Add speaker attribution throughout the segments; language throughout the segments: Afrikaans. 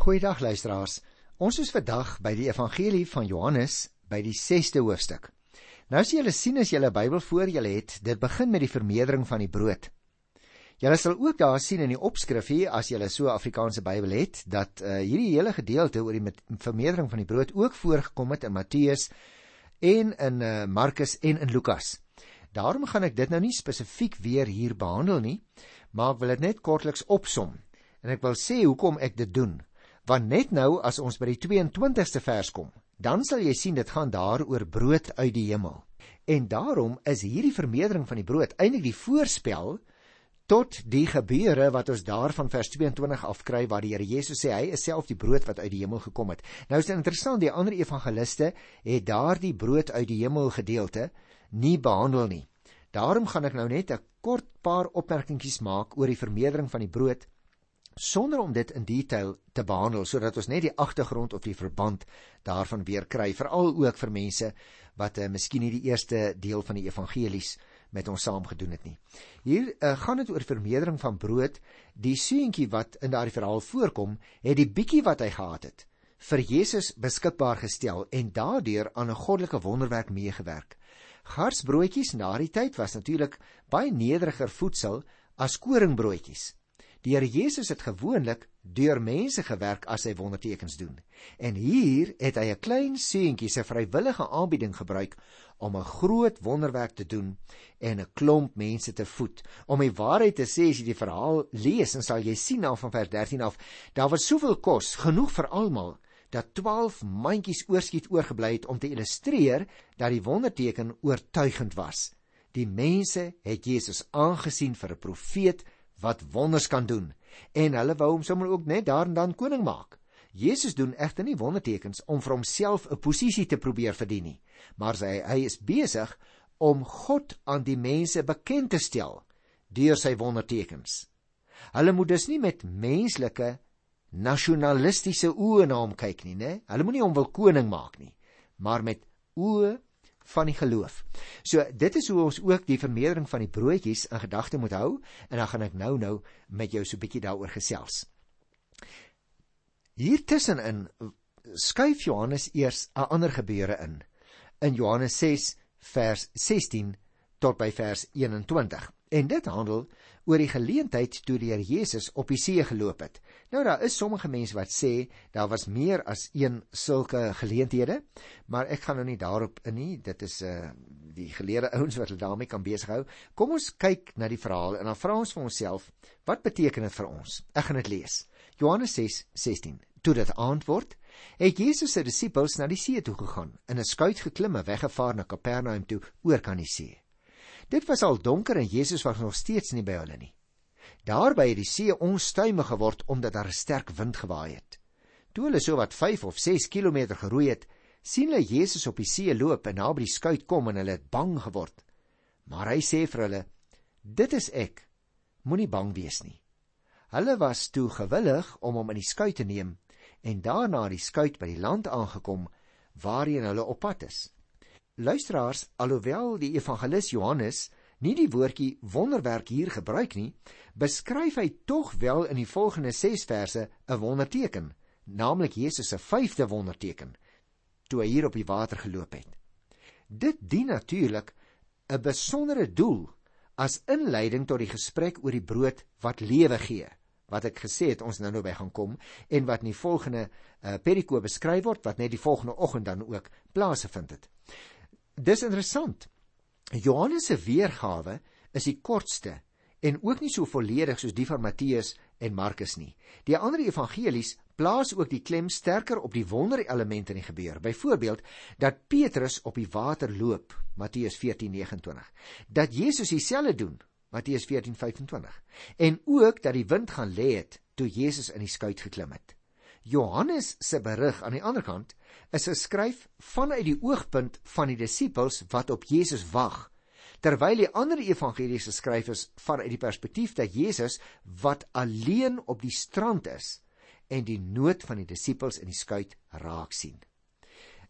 Speaker 1: Goeiedag luisteraars. Ons is vandag by die Evangelie van Johannes by die 6ste hoofstuk. Nou as julle sien as julle Bybel voor julle het, dit begin met die vermeerdering van die brood. Julle sal ook daar sien in die opskrif hier as julle so Afrikaanse Bybel het, dat uh, hierdie hele gedeelte oor die vermeerdering van die brood ook voorgekom het in Matteus en in uh, Markus en in Lukas. Daarom gaan ek dit nou nie spesifiek weer hier behandel nie, maar ek wil dit net kortliks opsom. En ek wil sê hoekom ek dit doen. Want net nou as ons by die 22ste vers kom, dan sal jy sien dit gaan daar oor brood uit die hemel. En daarom is hierdie vermeerdering van die brood eintlik die voorspel tot die gebeure wat ons daar van vers 22 af kry waar die Here Jesus sê hy is self die brood wat uit die hemel gekom het. Nou is dit interessant die ander evangeliste het daardie brood uit die hemel gedeelte nie behandel nie. Daarom gaan ek nou net 'n kort paar opmerkingies maak oor die vermeerdering van die brood sonder om dit in detail te behandel sodat ons net die agtergrond of die verband daarvan weer kry veral ook vir mense wat uh, miskien nie die eerste deel van die evangelies met ons saam gedoen het nie. Hier uh, gaan dit oor vermeerdering van brood. Die seentjie wat in daardie verhaal voorkom, het die bietjie wat hy gehad het vir Jesus beskikbaar gestel en daardeur aan 'n goddelike wonderwerk meegewerk. Garsbroodjies na die tyd was natuurlik baie nederiger voedsel as koringbroodjies. Die Here Jesus het gewoonlik deur mense gewerk as hy wondertekens doen. En hier het hy 'n klein seentjie se vrywillige aanbieding gebruik om 'n groot wonderwerk te doen en 'n klomp mense te voed. Om die waarheid te sê, as jy die verhaal lees, dan sal jy sien af van vers 13 af, daar was soveel kos, genoeg vir almal, dat 12 mandjies oorskiet oorgebly het om te illustreer dat die wonderteken oortuigend was. Die mense het Jesus aangesien vir 'n profeet wat wonders kan doen en hulle wou hom sommer ook net daar en dan koning maak. Jesus doen egter nie wondertekens om vir homself 'n posisie te probeer verdien nie, maar hy hy is besig om God aan die mense bekend te stel deur sy wondertekens. Hulle moet dus nie met menslike nasionalistiese oë na hom kyk nie, né? Hulle moenie hom wil koning maak nie, maar met oë van die geloof. So dit is hoe ons ook die vermeerdering van die broodjies in gedagte moet hou en dan gaan ek nou nou met jou so 'n bietjie daaroor gesels. Hier tussenin skuif Johannes eers 'n ander gebeure in. In Johannes 6 vers 16 tot by vers 21. En dit handel oor die geleentheid toe Here Jesus op die see geloop het. Nou daar is sommige mense wat sê daar was meer as een sulke geleenthede, maar ek gaan nou nie daarop in nie. Dit is uh die geleerde ouens wat hulle daarmee kan besighou. Kom ons kyk na die verhaal en dan vra ons vir onsself, wat beteken dit vir ons? Ek gaan dit lees. Johannes 6:16. Toe dit aand word, het Jesus se disippels na die see toe gegaan, in 'n skuit geklim en weggevaar na Kapernaum toe oor kan die see. Dit was al donker en Jesus was nog steeds nie by hulle nie. Daarby het die see onstuimig geword omdat daar 'n sterk wind gewaaai het. Toe hulle so wat 5 of 6 km geroei het, sien hulle Jesus op die see loop en naby die skuit kom en hulle het bang geword. Maar hy sê vir hulle: "Dit is ek. Moenie bang wees nie." Hulle was toe gewillig om hom in die skuit te neem en daarna die skuit by die land aangekom waarheen hulle op pad is. Luisteraars, alhoewel die evangelis Johannes nie die woordjie wonderwerk hier gebruik nie, beskryf hy tog wel in die volgende 6 verse 'n wonderteken, naamlik Jesus se vyfde wonderteken toe hy hier op die water geloop het. Dit dien natuurlik 'n besondere doel as inleiding tot die gesprek oor die brood wat lewe gee wat ek gesê het ons nou nou by gaan kom en wat in die volgende uh, perikoop beskryf word wat net die volgende oggend dan ook plaasgevind het. Dis interessant. Johannes se weergawe is die kortste en ook nie so volledig soos die van Matteus en Markus nie. Die ander evangelies plaas ook die klem sterker op die wonderelemente in die gebeur. Byvoorbeeld dat Petrus op die water loop, Matteus 14:29. Dat Jesus dieselfde doen, Matteus 14:25. En ook dat die wind gaan lê het toe Jesus in die skuit geklim het. Johannes se berig aan die ander kant is geskryf vanuit die oogpunt van die disippels wat op Jesus wag, terwyl die ander evangelies geskryf is vanuit die perspektief dat Jesus wat alleen op die strand is en die nood van die disippels in die skuit raak sien.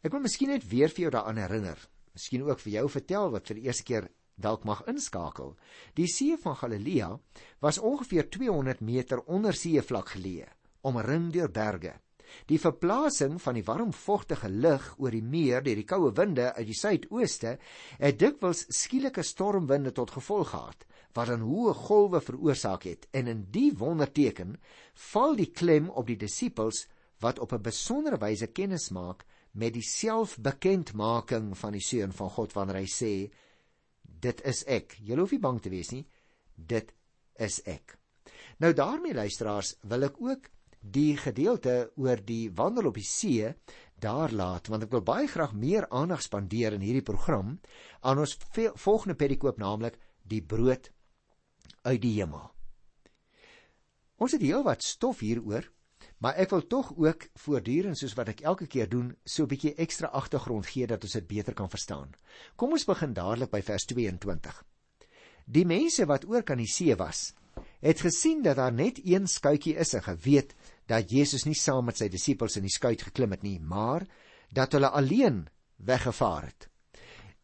Speaker 1: Ek wil miskien net weer vir jou daaraan herinner, miskien ook vir jou vertel wat vir die eerste keer dalk mag inskakel. Die see van Galilea was ongeveer 200 meter onder seevlak geleë omring deur berge. Die verplasing van die warm vogtige lug oor die meer deur die koue winde uit die suidooste het dikwels skielike stormwinde tot gevolg gehad wat dan hoë golwe veroorsaak het en in die wonderteken val die klem op die disippels wat op 'n besondere wyse kennis maak met die selfbekendmaking van die seun van God wanneer hy sê dit is ek. Jy hoef nie bang te wees nie. Dit is ek. Nou daarmee luisteraars, wil ek ook die gedeelte oor die wandel op die see daar laat want ek wil baie graag meer aandag spandeer in hierdie program aan ons volgende perikoop naamlik die brood uit die hemel. Ons het heel wat stof hieroor Maar ek wil tog ook voortdurend soos wat ek elke keer doen, so 'n bietjie ekstra agtergrond gee dat ons dit beter kan verstaan. Kom ons begin dadelik by vers 22. Die mense wat oor kan die see was, het gesien dat daar net een skuitjie is en geweet dat Jesus nie saam met sy disippels in die skuit geklim het nie, maar dat hulle alleen weggevaar het.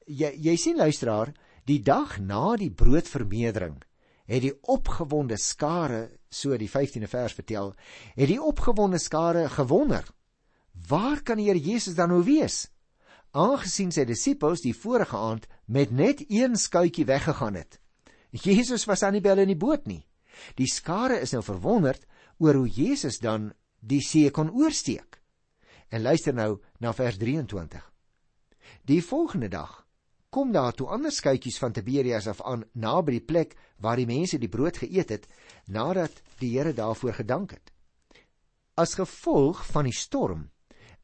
Speaker 1: Jy jy sien luisteraar, die dag na die broodvermeerdering het die opgewonde skare, so die 15de vers vertel, het die opgewonde skare gewonder: "Waar kan die Here Jesus dan nou wees?" Aangesien sy disippels die vorige aand met net een skuitjie weggegaan het. Jesus was aan die bel in die boot nie. Die skare is nou verwonderd oor hoe Jesus dan die see kon oorsteek. En luister nou na vers 23. Die volgende dag kom daar toe ander skuitjies van Tiberias af aan naby die plek waar die mense die brood geëet het nadat die Here daarvoor gedank het. As gevolg van die storm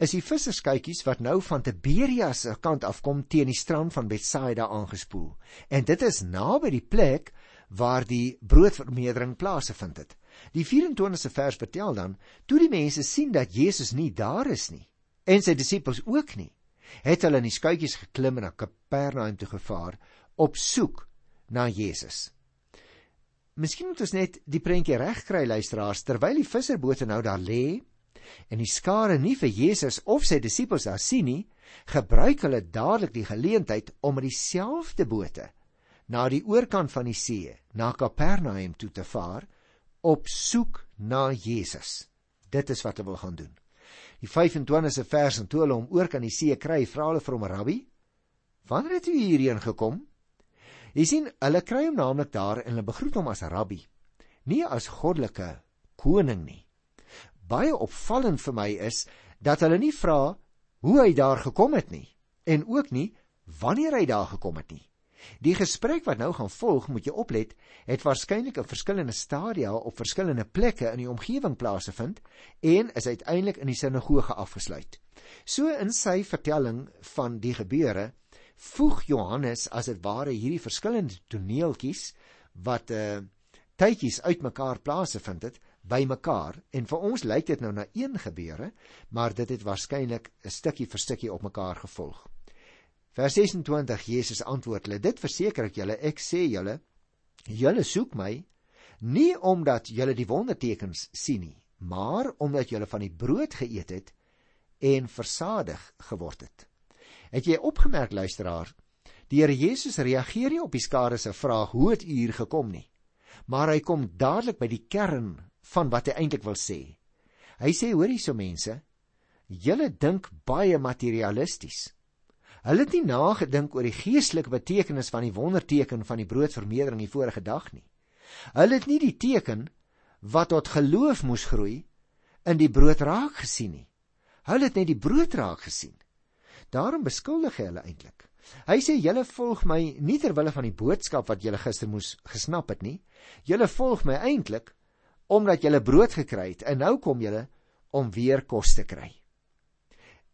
Speaker 1: is die visserskuitjies wat nou van Tiberias se kant af kom teen die strand van Betsaida aangespoel. En dit is naby die plek waar die broodvermeerdering plaasgevind het. Die 24ste vers vertel dan: Toe die mense sien dat Jesus nie daar is nie en sy disippels ook nie, het hulle in die skuitjies geklim en na Kapernaum toe gevaar op soek na Jesus. Miskien moet ons net die prentjie regkry luisteraars terwyl die visserbote nou daar lê en die skare nie vir Jesus of sy disippels daar sien nie, gebruik hulle dadelik die geleentheid om met dieselfde bote na die oorkant van die see, na Kapernaum toe te vaar op soek na Jesus. Dit is wat hulle wil gaan doen die 25ste vers en toe hulle hom oor kan die see kry, vra hulle vir hom rabbi, wanneer het u hierheen gekom? Jy sien, hulle kry hom naamlik daar en hulle begroet hom as rabbi, nie as goddelike koning nie. Baie opvallend vir my is dat hulle nie vra hoe hy daar gekom het nie en ook nie wanneer hy daar gekom het nie. Die gesprek wat nou gaan volg, moet jy oplet, het waarskynlik in verskillende stadia op verskillende plekke in die omgewing plaasgevind en is uiteindelik in die sinagoge afgesluit. So in sy vertelling van die gebeure voeg Johannes as dit ware hierdie verskillende toneeltjies wat uh tydjies uitmekaar plaasgevind het bymekaar en vir ons lyk dit nou na een gebeure maar dit het waarskynlik 'n stukkie vir stukkie op mekaar gevolg. Vers 26 Jesus antwoord hulle: Dit verseker ek julle, ek sê julle, julle soek my nie omdat julle die wondertekens sien nie, maar omdat julle van die brood geëet het en versadig geword het. Het jy opgemerk luisteraar, die Here Jesus reageer nie op die skare se vraag hoe het u hier gekom nie, maar hy kom dadelik by die kern van wat hy eintlik wil sê. Hy sê hoor hierso mense, julle dink baie materialisties. Hulle het nie nagedink oor die geestelike betekenis van die wonderteken van die broodvermeerdering die vorige dag nie. Hulle het nie die teken wat tot geloof moes groei in die brood raak gesien nie. Hulle het net die brood raak gesien. Daarom beskuldig hy hulle eintlik. Hy sê julle volg my nie ter wille van die boodskap wat julle gister moes gesnap het nie. Julle volg my eintlik omdat julle brood gekry het en nou kom julle om weer kos te kry.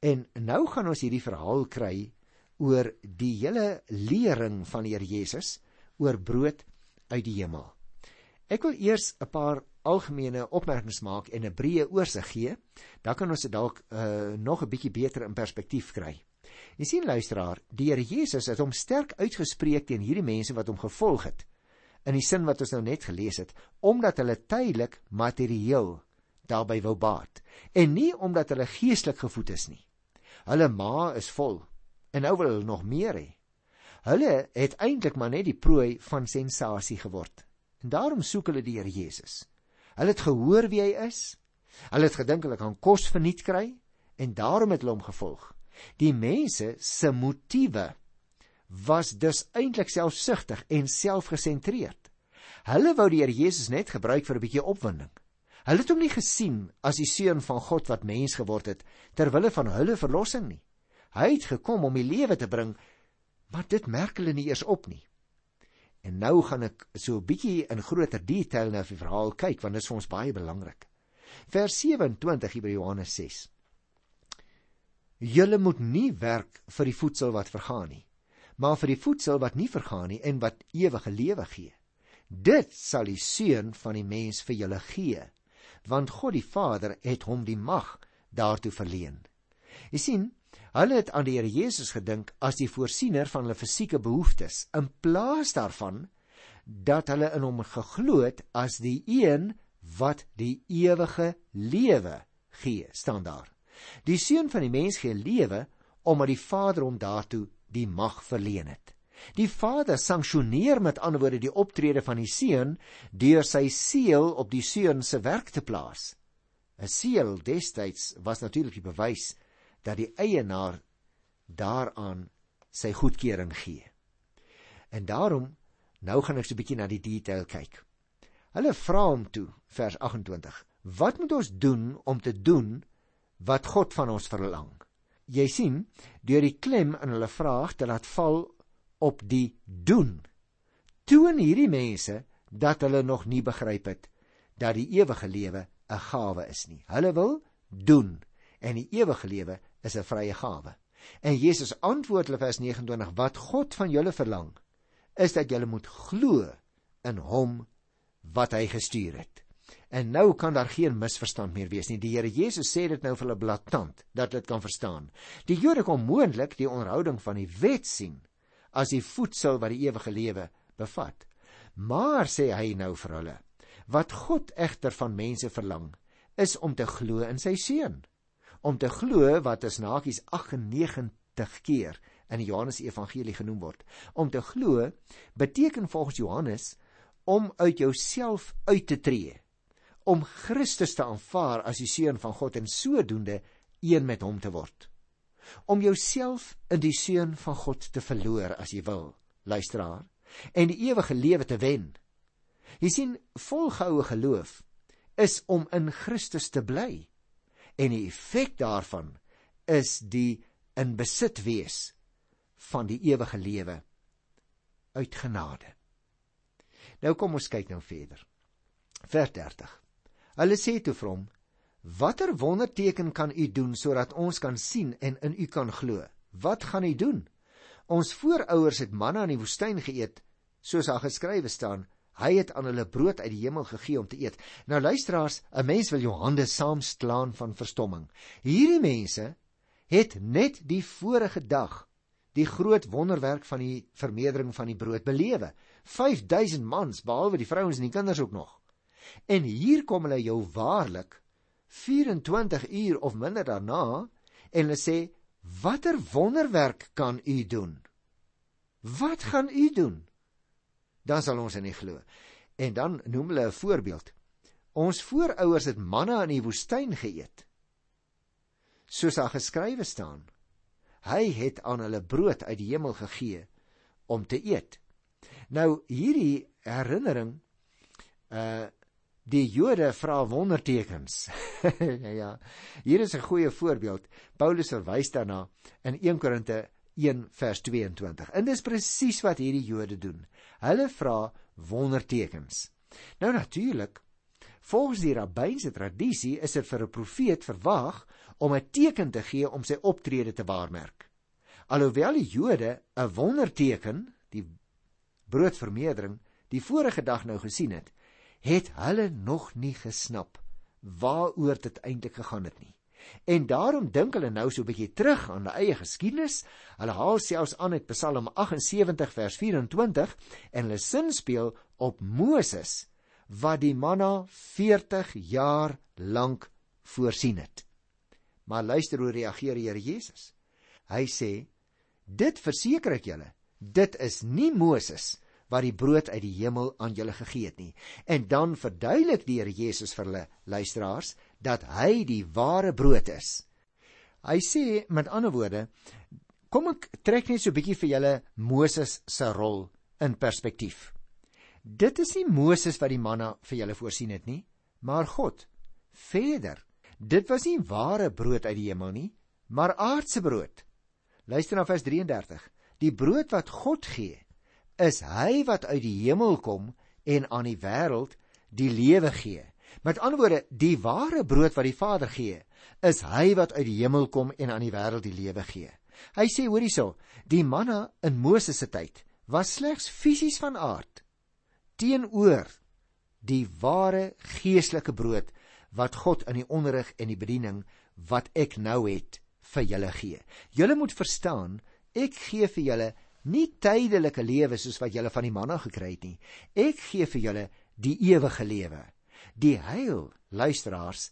Speaker 1: En nou gaan ons hierdie verhaal kry oor die hele lering van die Here Jesus oor brood uit die hemel. Ek wil eers 'n paar algemene opmerkings maak en 'n breë oorsig gee, dan kan ons dit dalk uh, nog 'n bietjie beter in perspektief kry. Jy sien luisteraar, die Here Jesus het hom sterk uitgespreek teen hierdie mense wat hom gevolg het. In die sin wat ons nou net gelees het, omdat hulle tydelik materieel daarby wou baat en nie omdat hulle geestelik gevoed is nie. Hulle ma is vol en nou wil hulle nog meer hê. Hulle het eintlik maar net die prooi van sensasie geword. En daarom soek hulle die Here Jesus. Hulle het gehoor wie hy is. Hulle het gedink hulle kan kos verniet kry en daarom het hulle hom gevolg. Die mense se motiewe was dus eintlik selfsugtig en selfgesentreerd. Hulle wou die Here Jesus net gebruik vir 'n bietjie opwinding. Hulle het hom nie gesien as die seun van God wat mens geword het ter wille van hulle verlossing nie. Hy het gekom om die lewe te bring, maar dit merk hulle nie eers op nie. En nou gaan ek so 'n bietjie in groter detail na die verhaal kyk want dit is vir ons baie belangrik. Vers 27 hier by Johannes 6. Julle moet nie werk vir die voedsel wat vergaan nie, maar vir die voedsel wat nie vergaan nie en wat ewige lewe gee. Dit sal die seun van die mens vir julle gee, want God die Vader het hom die mag daartoe verleen. Jy sien, hulle het aan die Here Jesus gedink as die voorsiener van hulle fisieke behoeftes in plaas daarvan dat hulle in hom geglo het as die een wat die ewige lewe gee, staan daar. Die seun van die mens gee lewe omdat die Vader hom daartoe die mag verleen het. Die Vader sanksioneer met ander woorde die optrede van die seun deur sy seël op die seun se werk te plaas. 'n Seël destyds was natuurlik die bewys dat die eienaar daaraan sy goedkeuring gee. En daarom nou gaan ek so 'n bietjie na die detail kyk. Hulle vra hom toe vers 28: "Wat moet ons doen om te doen wat God van ons verlang?" Jy sien, deur die klem in hulle vraag te laat val op die doen. Toon hierdie mense dat hulle nog nie begryp het dat die ewige lewe 'n gawe is nie. Hulle wil doen en die ewige lewe is 'n vrye gawe. En Jesus antwoord hulle vers 29: Wat God van julle verlang, is dat julle moet glo in hom wat hy gestuur het. En nou kan daar geen misverstand meer wees nie. Die Here Jesus sê dit nou vir hulle blaatant dat hulle dit kan verstaan. Die Jode kon moontlik die onderhouding van die wet sien as die voedsel wat die ewige lewe bevat. Maar sê hy nou vir hulle, wat God egter van mense verlang, is om te glo in sy seun. Om te glo wat as nakies 98 keer in die Johannes Evangelie genoem word. Om te glo beteken volgens Johannes om uit jouself uit te tree, om Christus te aanvaar as die seun van God en sodoende een met hom te word om jouself in die seun van God te verloor as jy wil, luisteraar, en die ewige lewe te wen. Jy sien, volgehoue geloof is om in Christus te bly. En die effek daarvan is die in besit wees van die ewige lewe uit genade. Nou kom ons kyk nou verder. Vers 30. Hulle sê toe vir hom: Watter wonderteken kan u doen sodat ons kan sien en in u kan glo? Wat gaan u doen? Ons voorouers het manna in die woestyn geëet, soos daar geskrywe staan. Hy het aan hulle brood uit die hemel gegee om te eet. Nou luisteraars, 'n mens wil jou hande saamslaan van verstomming. Hierdie mense het net die vorige dag die groot wonderwerk van die vermeerdering van die brood belewe. 5000 mans, behalwe die vrouens en die kinders ook nog. En hier kom hulle jou waarlik 24 uur of minder daarna en hulle sê watter wonderwerk kan u doen? Wat gaan u doen? Dan sal ons in nie glo. En dan noem hulle 'n voorbeeld. Ons voorouers het manna in die woestyn geëet. Soos daar geskrywe staan hy het aan hulle brood uit die hemel gegee om te eet. Nou hierdie herinnering uh Die Jode vra wondertekens. ja. Hier is 'n goeie voorbeeld. Paulus verwys daarna in 1 Korinte 1 vers 22. En dis presies wat hierdie Jode doen. Hulle vra wondertekens. Nou natuurlik, volgens die rabbynse tradisie is dit vir 'n profeet verwag om 'n teken te gee om sy optrede te waarmerk. Alhoewel die Jode 'n wonderteken, die broodvermeerdering, die vorige dag nou gesien het, het hulle nog nie gesnap waaroor dit eintlik gegaan het nie. En daarom dink hulle nou so 'n bietjie terug aan hulle eie geskiedenis. Hulle haal selfs aan uit Psalm 78 vers 24 en hulle sin speel op Moses wat die manna 40 jaar lank voorsien het. Maar luister hoe reageer die Here Jesus. Hy sê: "Dit verseker ek julle, dit is nie Moses nie." Wat die brood uit die hemel aan julle gegee het nie. En dan verduidelik die Here Jesus vir hulle luisteraars dat hy die ware brood is. Hy sê met ander woorde, kom ek trek net so 'n bietjie vir julle Moses se rol in perspektief. Dit is nie Moses wat die manna vir julle voorsien het nie, maar God. Verder, dit was nie ware brood uit die hemel nie, maar aardse brood. Luister na vers 33. Die brood wat God gee, is hy wat uit die hemel kom en aan die wêreld die lewe gee. Met ander woorde, die ware brood wat die Vader gee, is hy wat uit die hemel kom en aan die wêreld die lewe gee. Hy sê hoor hierso, die manna in Moses se tyd was slegs fisies van aard teenoor die ware geestelike brood wat God in die onderrig en die bediening wat ek nou het vir julle gee. Julle moet verstaan, ek gee vir julle nie tydelike lewe soos wat julle van die manna gekry het nie. Ek gee vir julle die ewige lewe. Die heil, luisteraars,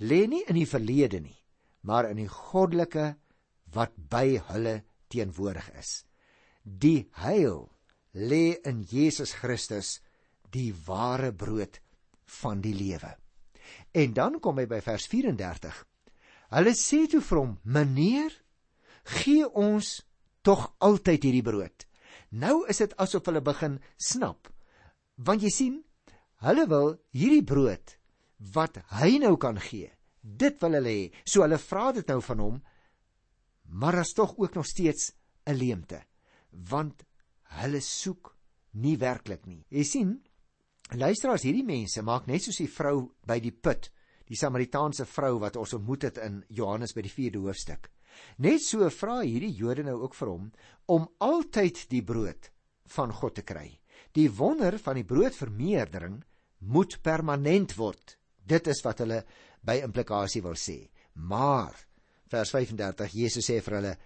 Speaker 1: lê nie in die verlede nie, maar in die goddelike wat by hulle teenwoordig is. Die heil lê in Jesus Christus, die ware brood van die lewe. En dan kom hy by vers 34. Hulle sê toe vir hom: "Meneer, gee ons tog altyd hierdie brood." Nou is dit asof hulle begin snap. Want jy sien, hulle wil hierdie brood wat hy nou kan gee. Dit wil hulle hê. So hulle vra dit nou van hom. Maar as tog ook nog steeds 'n leemte. Want hulle soek nie werklik nie. Jy sien, luisteraars, hierdie mense maak net soos die vrou by die put, die Samaritaanse vrou wat ons ontmoet het in Johannes by die 4de hoofstuk. Net so vra hierdie Jode nou ook vir hom om altyd die brood van God te kry. Die wonder van die broodvermeerdering moet permanent word. Dit is wat hulle by implikasie wil sê. Maar vers 35 Jesus sê vir hulle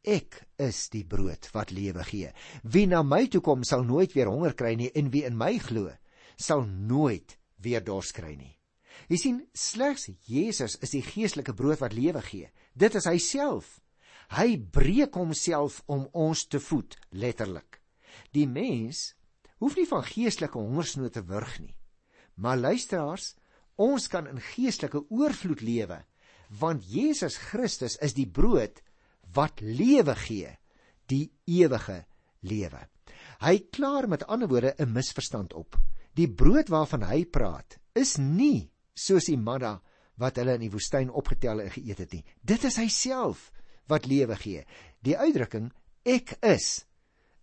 Speaker 1: ek is die brood wat lewe gee. Wie na my toe kom sal nooit weer honger kry nie en wie in my glo sal nooit weer dors kry nie. Jy sien slegs Jesus is die geestelike brood wat lewe gee. Dit is hy self. Hy breek homself om ons te voed letterlik. Die mens hoef nie van geestelike hongersnood te wurg nie. Maar luisteraars, ons kan in geestelike oorvloed lewe want Jesus Christus is die brood wat lewe gee die ewige lewe hy klaar met ander woorde 'n misverstand op die brood waarvan hy praat is nie soos die manna wat hulle in die woestyn opgetel en geëet het nie. Dit is hy self wat lewe gee. Die uitdrukking ek is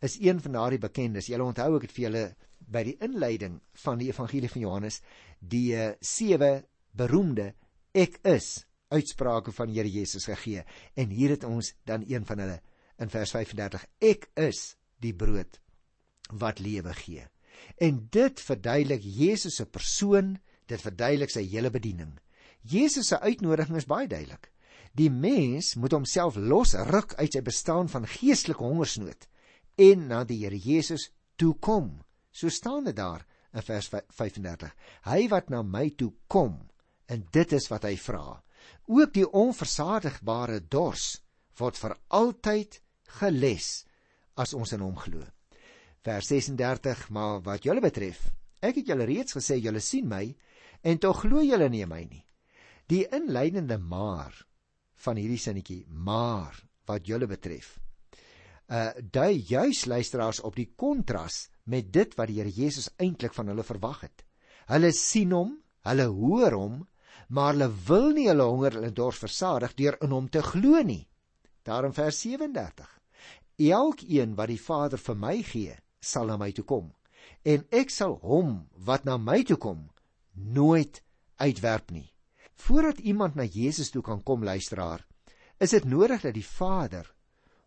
Speaker 1: is een van daardie bekendes. Julle onthou ek het vir julle by die inleiding van die evangelie van Johannes die eh, sewe beroemde ek is uitsprake van Here Jesus gegee. En hier het ons dan een van hulle in vers 35 ek is die brood wat lewe gee. En dit verduidelik Jesus se persoon dit verduidelik sy hele bediening Jesus se uitnodiging is baie duidelik die mens moet homself losruk uit sy bestaan van geestelike hongersnood en na die Here Jesus toe kom So staan dit daar in vers 35. Hy wat na my toe kom en dit is wat hy vra. Ook die onversadigbare dors word vir altyd geles as ons in hom glo. Vers 36: Maar wat julle betref, ek het julle reeds gesê julle sien my en tog glo julle nie my nie. Die inleidende maar van hierdie sinnetjie, maar wat julle betref, uh dui juis luisteraars op die kontras met dit wat die Here Jesus eintlik van hulle verwag het. Hulle sien hom, hulle hoor hom, maar hulle wil nie hulle honger en dors versadig deur in hom te glo nie. Daarin vers 37. Elkeen wat die Vader vir my gee, sal na my toe kom, en ek sal hom wat na my toe kom nooit uitwerp nie. Voordat iemand na Jesus toe kan kom, luisteraar, is dit nodig dat die Vader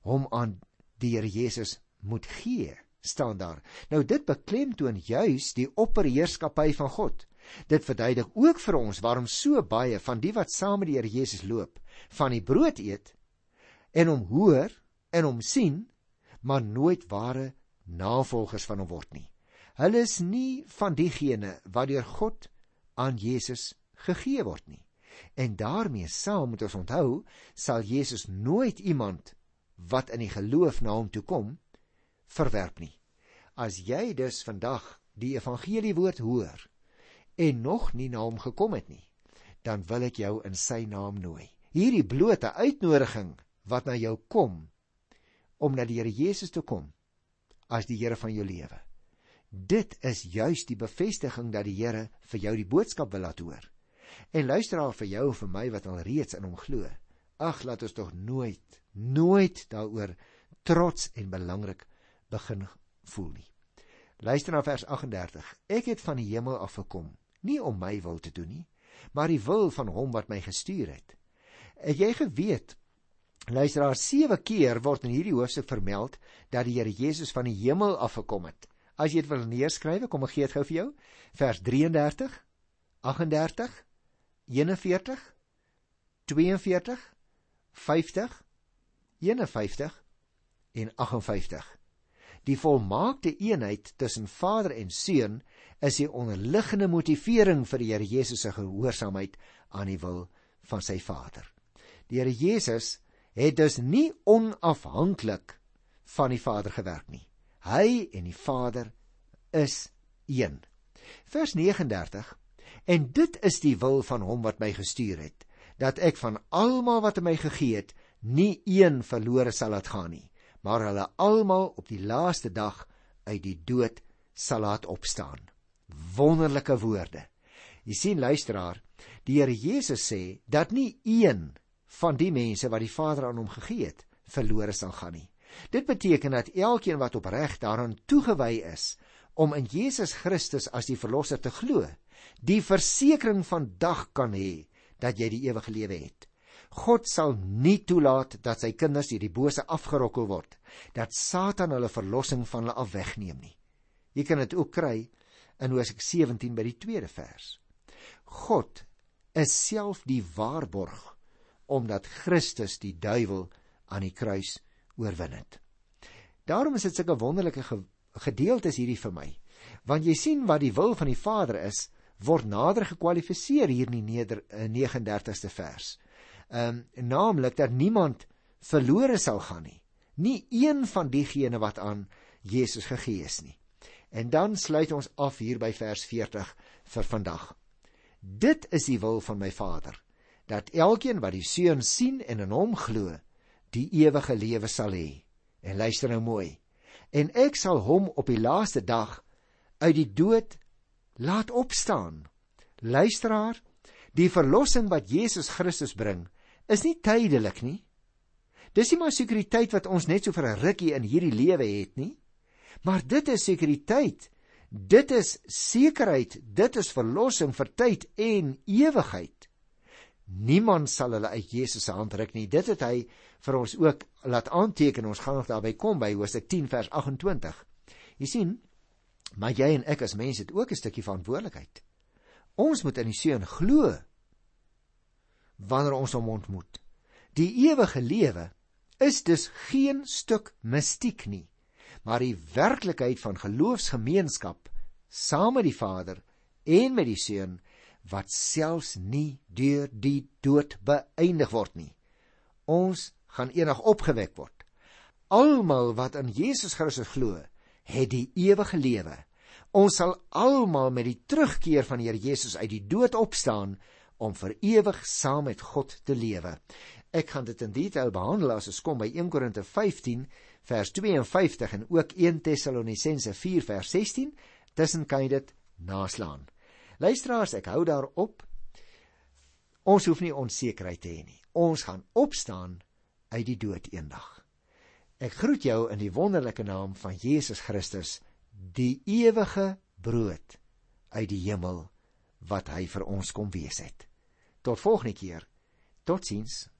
Speaker 1: hom aan die Here Jesus moet gee, staan daar. Nou dit beklemtoon juis die opperheerskappy van God. Dit verduidelik ook vir ons waarom so baie van die wat saam met die Here Jesus loop, van die brood eet en hom hoor en hom sien, maar nooit ware navolgers van hom word nie. Hulle is nie van diegene wat deur God aan Jesus gegee word nie. En daarmee saam moet ons onthou, sal Jesus nooit iemand wat in die geloof na hom toe kom verwerp nie. As jy dus vandag die evangelie woord hoor en nog nie na hom gekom het nie, dan wil ek jou in sy naam nooi. Hierdie blote uitnodiging wat na jou kom om na die Here Jesus te kom as die Here van jou lewe. Dit is juis die bevestiging dat die Here vir jou die boodskap wil laat hoor. En luister al vir jou en vir my wat al reeds in hom glo. Ag, laat ons tog nooit, nooit daaroor trots en belangrik begin voel nie. Luister na vers 38. Ek het van die hemel af gekom, nie om my wil te doen nie, maar die wil van hom wat my gestuur het. Het jy geweet Luister daar sewe keer word in hierdie hoofstuk vermeld dat die Here Jesus van die hemel af gekom het. As jy dit wil neerskryf, kom ek gee dit gou vir jou. Vers 33, 38, 41, 42, 50, 51 en 58. Die volmaakte eenheid tussen Vader en Seun is die onderliggende motivering vir die Here Jesus se gehoorsaamheid aan die wil van sy Vader. Die Here Jesus het dus nie onafhanklik van die Vader gewerk nie. Hy en die Vader is een. Vers 39 En dit is die wil van hom wat my gestuur het, dat ek van almal wat hy my gegee het, nie een verlore sal laat gaan nie, maar hulle almal op die laaste dag uit die dood sal laat opstaan. Wonderlike woorde. Jy sien luisteraar, die Here Jesus sê dat nie een van die mense wat die Vader aan hom gegee het, verlore sal gaan nie. Dit beteken dat elkeen wat opreg daaraan toegewy is om in Jesus Christus as die verlosser te glo, die versekering van dag kan hê dat jy die ewige lewe het. God sal nie toelaat dat sy kinders deur die bose afgerokkel word, dat Satan hulle verlossing van hulle af wegneem nie. Jy kan dit ook kry in Hosea 17 by die tweede vers. God is self die waarborg omdat Christus die duiwel aan die kruis oorwin het. Daarom is dit sulke wonderlike gedeeltes hierdie vir my. Want jy sien wat die wil van die Vader is, word nader gekwalifiseer hier in die 39ste eh, vers ehm um, naamlik dat niemand verlore sal gaan nie. Nie een van diegene wat aan Jesus gegee is nie. En dan sluit ons af hier by vers 40 vir vandag. Dit is die wil van my Vader dat elkeen wat die Seun sien en in hom glo, die ewige lewe sal hê. En luister nou mooi. En ek sal hom op die laaste dag uit die dood laat opstaan. Luisteraar, die verlossing wat Jesus Christus bring, is nie tydelik nie. Dis nie maar sekuriteit wat ons net so vir 'n rukkie in hierdie lewe het nie. Maar dit is sekuriteit. Dit is sekerheid, dit is verlossing vir tyd en ewigheid. Niemand sal hulle uit Jesus se hand ruk nie. Dit het hy vir ons ook laat aanteken. Ons gaan nog daarby kom by Hosea 10 vers 28. Jy sien, maar jy en ek as mense het ook 'n stukkie verantwoordelikheid. Ons moet in die seun glo wanneer ons hom ontmoet. Die ewige lewe is dus geen stuk mistiek nie, maar die werklikheid van geloofsgemeenskap saam met die Vader en met die Seun wat selfs nie deur die dood beëindig word nie. Ons gaan eendag opgewek word. Almal wat in Jesus Christus glo, het die ewige lewe. Ons sal almal met die terugkeer van die Here Jesus uit die dood opstaan om vir ewig saam met God te lewe. Ek gaan dit in detail behandel as ons kom by 1 Korinte 15 vers 52 en ook 1 Tessalonisense 4 vers 16, tussen kan jy dit naslaan. Luisteraars, ek hou daarop. Ons hoef nie onsekerheid te hê nie. Ons gaan opstaan uit die dood eendag. Ek groet jou in die wonderlike naam van Jesus Christus, die ewige brood uit die hemel wat hy vir ons kom wees het. Tot volgende keer. Totsiens.